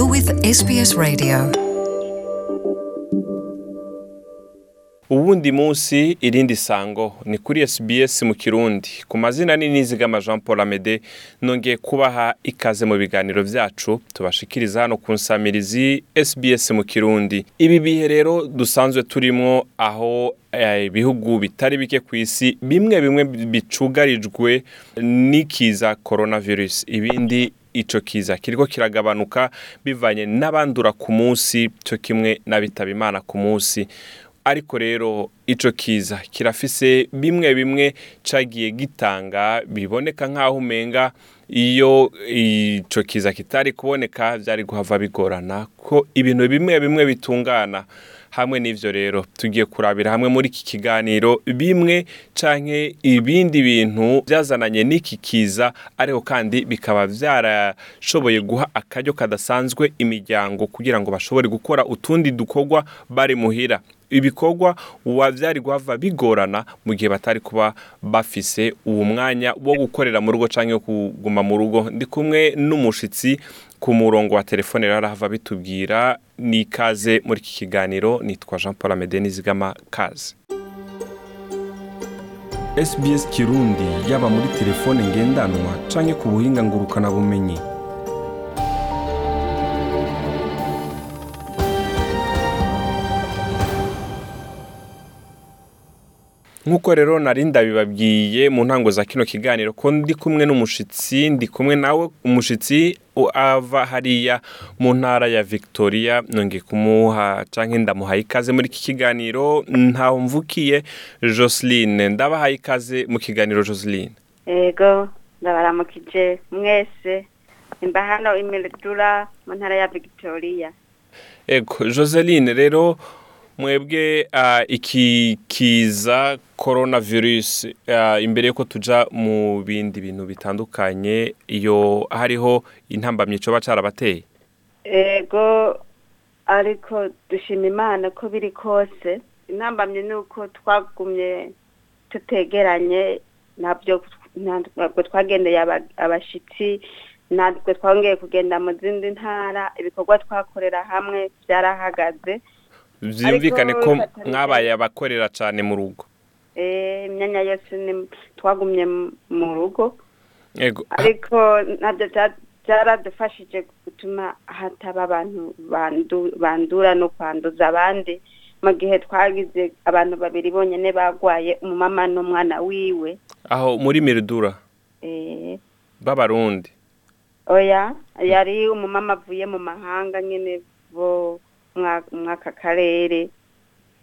You're with SBS Radio. uwundi munsi irindi sango. Ni kuri SBS mu kirundi. Ku mazina ni nizigama Jean Paul Amede nongeye kubaha ikaze mu biganiro vyacu. Tubashikiriza hano ku nsamirizi SBS mu kirundi. Ibi bihe rero dusanzwe turimwo aho eh, ibihugu bitari bike ku isi bimwe bimwe bicugarijwe n'ikiza coronavirus. Ibindi ico kiza. Kiriko kiragabanuka bivanye n'abandura ku munsi cyo kimwe n'abitaba imana ku munsi. Ariko rero ico kiza kirafise bimwe bimwe cagiye gitanga biboneka nk'aho umenga iyo ico kiza kitari kuboneka vyari guhava bigorana ko ibintu bimwe bimwe bitungana. Hamwe n'ivyo rero tugiye kurabira hamwe muri iki kiganiro bimwe canke ibindi bintu vyazananye n'iki kiza ariko kandi bikaba vyarashoboye guha akaryo kadasanzwe imiryango kugira ngo bashobore gukora utundi dukorwa bari muhira. Ibikorwa uwa vyari guhava bigorana mu gihe batari kuba bafise uwo mwanya wo gukorera mu rugo wo kuguma mu rugo. Ndi kumwe n'umushitsi ku murongo wa telefone rero arahava bitubwira ni ikaze muri iki kiganiro nitwa Jean Paul Amede Nizigama kaze SBS Kirundi yaba muri telefone ngendanwa canke ku buhinga ngurukana bumenyi. Nk'uko rero nari ndabibabwiye mu ntango za kino kiganiro ko ndi kumwe n'umushitsi ndi kumwe nawe umushitsi ava hariya mu ntara ya victoria. Nongeye kumuha canke ndamuhaye ikaze muri iki kiganiro. Ntaho mvukiye joseline ndabahaye ikaze mu kiganiro joseline ego ndabaramukije mwese imba hano imiridura mu ntara ya victoria. Ego joseline rero mwebwe uh, iki kiza coronavirus uh, imbere yuko tuja mu bindi bintu bitandukanye iyo hariho intambamyi coba carabateye? Ego ariko dushima imana ko biri kose. Intambamyi ni uko twagumye tutegeranye ntabwo twagendeye abashitsi ntabwo twongeye kugenda mu zindi ntara. Ibikorwa twakorera hamwe byarahagaze. Vyumvikane ko mwabaye abakorera cane mu rugo. Imyanya yose twagumye mu rugo. Ariko na byo byaradufashije gutuma hataba abantu bandura no kwanduza abandi. Mu gihe twagize abantu babiri bonyine bagwaye umumama n'umwana wiwe. Aho muri miridura b'abarundi. Oya yari umumama avuye mu mahanga nyine bo mwaka karere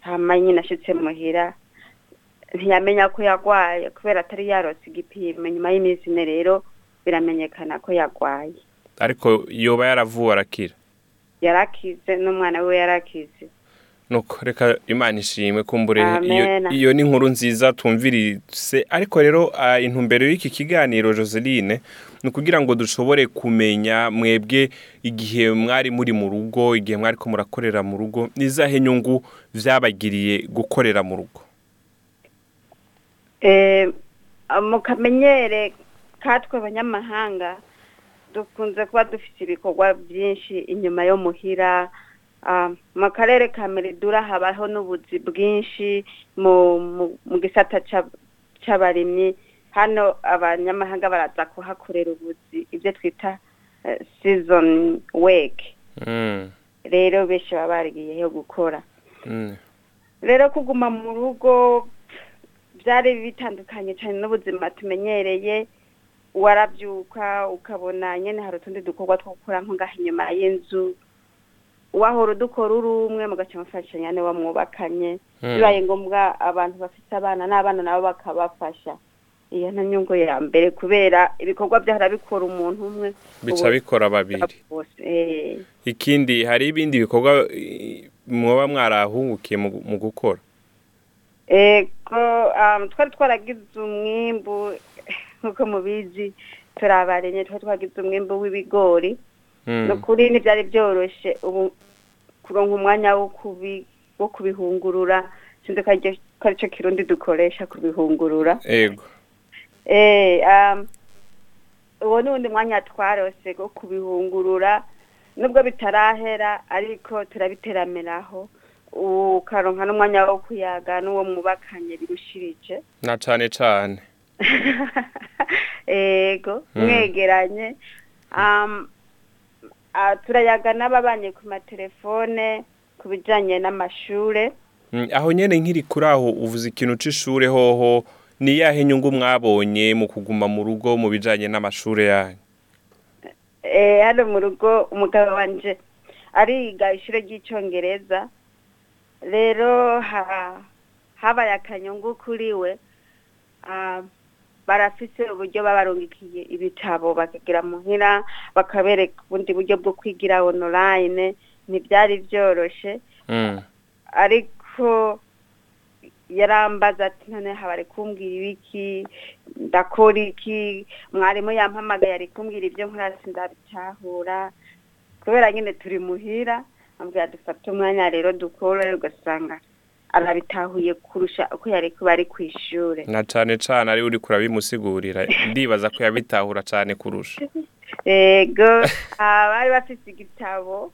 hama nyine ashitse muhira. Ntiyamenya ko yagwaye kubera atari yarose igipimo. Nyuma y'iminsi ine rero biramenyekana ko yagwaye. Ariko yoba yaravuwe arakira yarakize n'umwana we yarakize. Nuko reka imana ishimwe kumbure iyo ni inkuru nziza tumvirise ariko rero intumbero y'iki kiganiro joseline ni ukugira ngo dushobore kumenya mwebwe igihe mwari muri mu rugo igihe mwari ko murakorera mu rugo nizahe nyungu vyabagiriye gukorera mu rugo. Eh, mu kamenyere katwe abanyamahanga dukunze kuba dufite ibikorwa byinshi inyuma yo muhira mu karere ka meridura habaho n'ubuzi bwinshi mu gisata c'abarimyi. Hano abanyamahanga baraza kuhakorera ubuzi ibyo twita eh, season work. Mm, rero benshi baba barigiyeyo gukora. Mm. rero kuguma mu rugo byari bitandukanye cyane n'ubuzima tumenyereye. Warabyuka ukabona nyine hari utundi dukorwa two gukora nko ngaho inyuma y'inzu. Wahora udukora uri umwe mugaca mufashanya niba mwubakanye. Mm. bibaye ngombwa abantu bafite abana n'abana nabo bakabafasha. Iyo nta nyungu ya mbere kubera ibikorwa byahora bikora umuntu umwe. Bica bikora babiri. eh. ikindi hari ibindi bikorwa eh, mwoba mwarahungukiye mu gukora? Ego um, twari twaragize umwimbu nk'uko mubizi turabarenye twari twagize umwimbu w'ibigori. Mm. ni ukuri ntibyari byoroshe ubu kuronka umwanya wo kubi wo kubihungurura. Sinzi ko ari cyo kirundi dukoresha kubihungurura. Ego eh um, uwo ni uwundi mwanya twarose wo kubihungurura. Nubwo bitarahera ariko turabiteramiraho ukaronka n'umwanya wo kuyaga n'uwo mwubakanye birushirije. Na cane cane. Ego Mm. mwegeranye. Ah, turayaga n'ababanye ku matelefone ku bijanye n'amashure. Mm, aho nyene nkiri kuri aho uvuze ikintu c'ishure hoho ni yahe nyungu mwabonye mu kuguma mu rugo mu bijanye n'amashure yanyu? Eh, hano mu rugo umugabo wanje ariga ishure ry'icongereza. Rero ha, habaye akanyungu kuri we. Ah, barafise uburyo babarungikiye ibitabo bakagira muhira bakabereka ubundi buryo bwo kwigira online ntibyari vyoroshe Mm. ariko yarambaza ati none haba ari kumbwira ibiki? Ndakora iki? Mwarimu yampamagaye ari kumbwira ibyo nkora sindabitahura kubera nyine turi muhira ambwira dufate umwanya rero dukore ugasanga arabitahuye kurusha uko yari kuba ari ku ishure. Na cane cane ari uriko urabimusigurira ndibaza ko yabitahura cane kurusha. Ego ah, bari bafise igitabo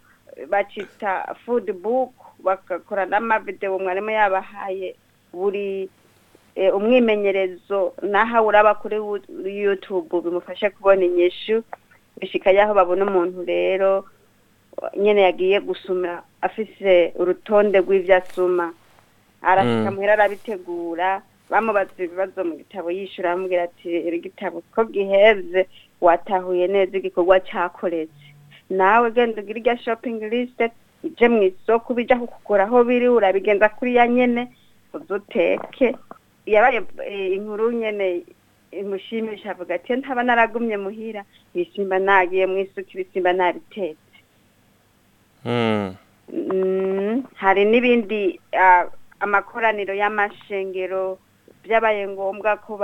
bacita food book bagakora n'amavideo mwarimu yabahaye buri eh, umwimenyerezo naho uraba kuri youtube bimufasha kubona inyishu bishika yaho babona umuntu rero nyene yagiye gusuma afise urutonde rw'ivyo asuma arashika Mm. muhira arabitegura bamubaza ibibazo mu gitabo yishura amubwira ati iri gitabo ko giheze watahuye neza igikorwa cakoretse nawe genda ugira irya shopping list uje mu isoko bija kukugura aho biri urabigenza kuri ya nyene uzuteke yabaye eh, inkuru nyene imushimisha avuga ati ntaba naragumye muhira ibisimba nagiye mu isuku ibisimba nabitetse Mm. Mm, hari n'ibindi ah, amakoraniro y'amashengero byabaye ngombwa ko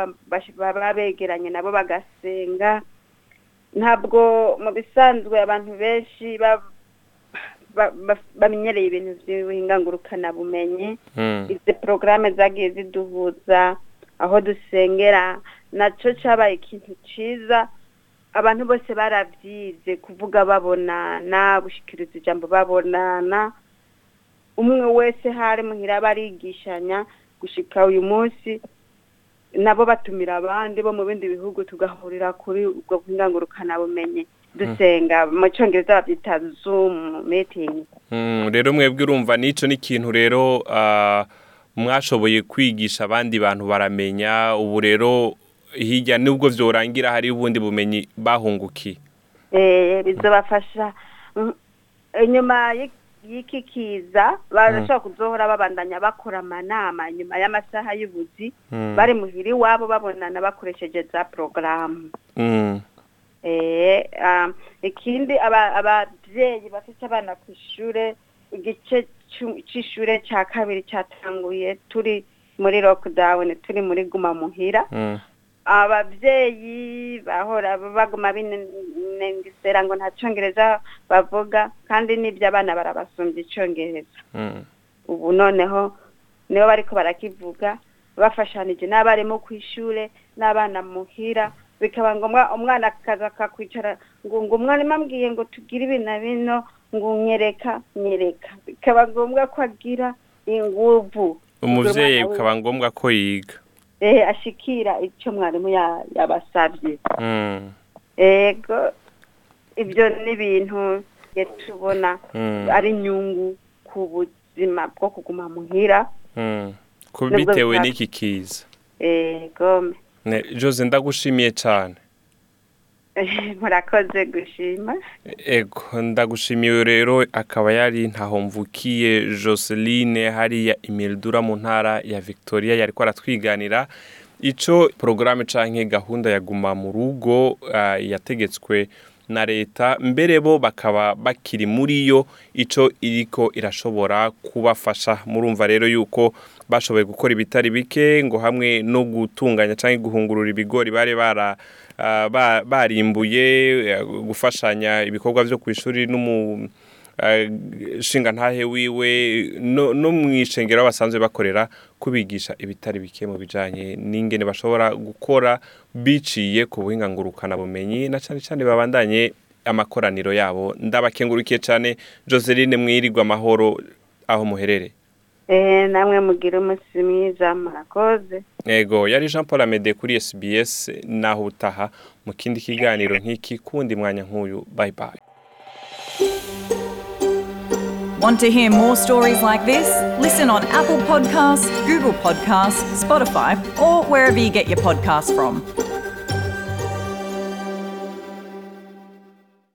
baba begeranye nabo bagasenga. Ntabwo mu bisanzwe abantu benshi ba- ba- ba- bamenyereye ibintu by'ubuhingangurukanabumenyi Mm. izi porogaramu zagiye ziduhuza aho dusengera na cyo cyabaye ikintu cyiza abantu bose barabyize kuvuga babonana gushikiriza ijambo babonana. Umwe wese hari muhira barigishanya gushika uyu munsi nabo batumira abandi bo mu bindi bihugu tugahurira kuri ubwo bumenyi dusenga mu cyongereza babyita zoom meeting. Mm, rero mwebwe urumva n'ico ni ikintu rero ah, mwashoboye kwigisha abandi bantu baramenya ubu rero hirya nubwo vyorangira hari ubundi bumenyi bahungukiye. Eh bizobafasha. Mm, inyuma y'iki- y'iki kiza barashobora kuzohora babandanya bakora amanama nyuma y'amasaha y'ubuzi Mm. bari muhira iwabo babonana bakoresheje za porogaramu Mm. eh um, ikindi aba- abavyeyi bafite abana ku ishure igice c'ishure ca kabiri catanguye turi muri lockdown turi muri guma muhira Abavyeyi bahora baguma binengesera ngo nta congereza bavuga kandi n'ibyo abana barabasumbya icongereza Mm. ubu noneho nibo bariko barakivuga bafashanije n'abarimu ku ishure n'abana muhira bikaba ngombwa umwana akaza akakwicara ngo ngo umwarimu ambwiye ngo tugire ibi na bino ngo nyereka nyereka. Bikaba ngombwa ko agira inguvu. We- bikaba ngombwa ko yiga. Ashikira ico mwarimu ya- yabasavye Mm. ego ibyo ni ibintu tubona Mm. ari inyungu ku buzima bwo kuguma muhira Mm. Nubwo bitewe n'iki kiza Jose ndagushimiye cane murakoze gushima. Ego ndagushimiye rero akaba yari ntaho mvukiye Joseline hariya Imildura mu ntara ya Victoria yariko aratwiganira. Ico porogaramu canke gahunda ya guma mu rugo ah, yategetswe na leta mbere bo bakaba bakiri muri yo. Ico iriko irashobora kubafasha murumva rero yuko bashoboye gukora ibitari bike ngo hamwe no gutunganya canke guhungurura ibigori bari bara ba- barimbuye eh, gufashanya ibikorwa vyo kw'ishuri n'umu eh, ntahe wiwe no, mw'ishengero aho basanzwe bakorera kubigisha ibitari bike mu bijanye n'ingene bashobora gukora biciye ku buhinga ngurukana bumenyi na cane cane babandanye amakoraniro yabo. Ndabakengurukiye cyane joseline mwirirwa amahoro aho muherereye. Eh, namwe mugira umunsi mwiza murakoze yego yari jean paul amede kuri sbs naho utaha mu kindi kiganiro nk'iki kundi mwanya nk'uyu bye bye Want to hear more stories like this? Listen on Apple Podcasts, Google Podcasts, Spotify, or wherever you get your podcasts from.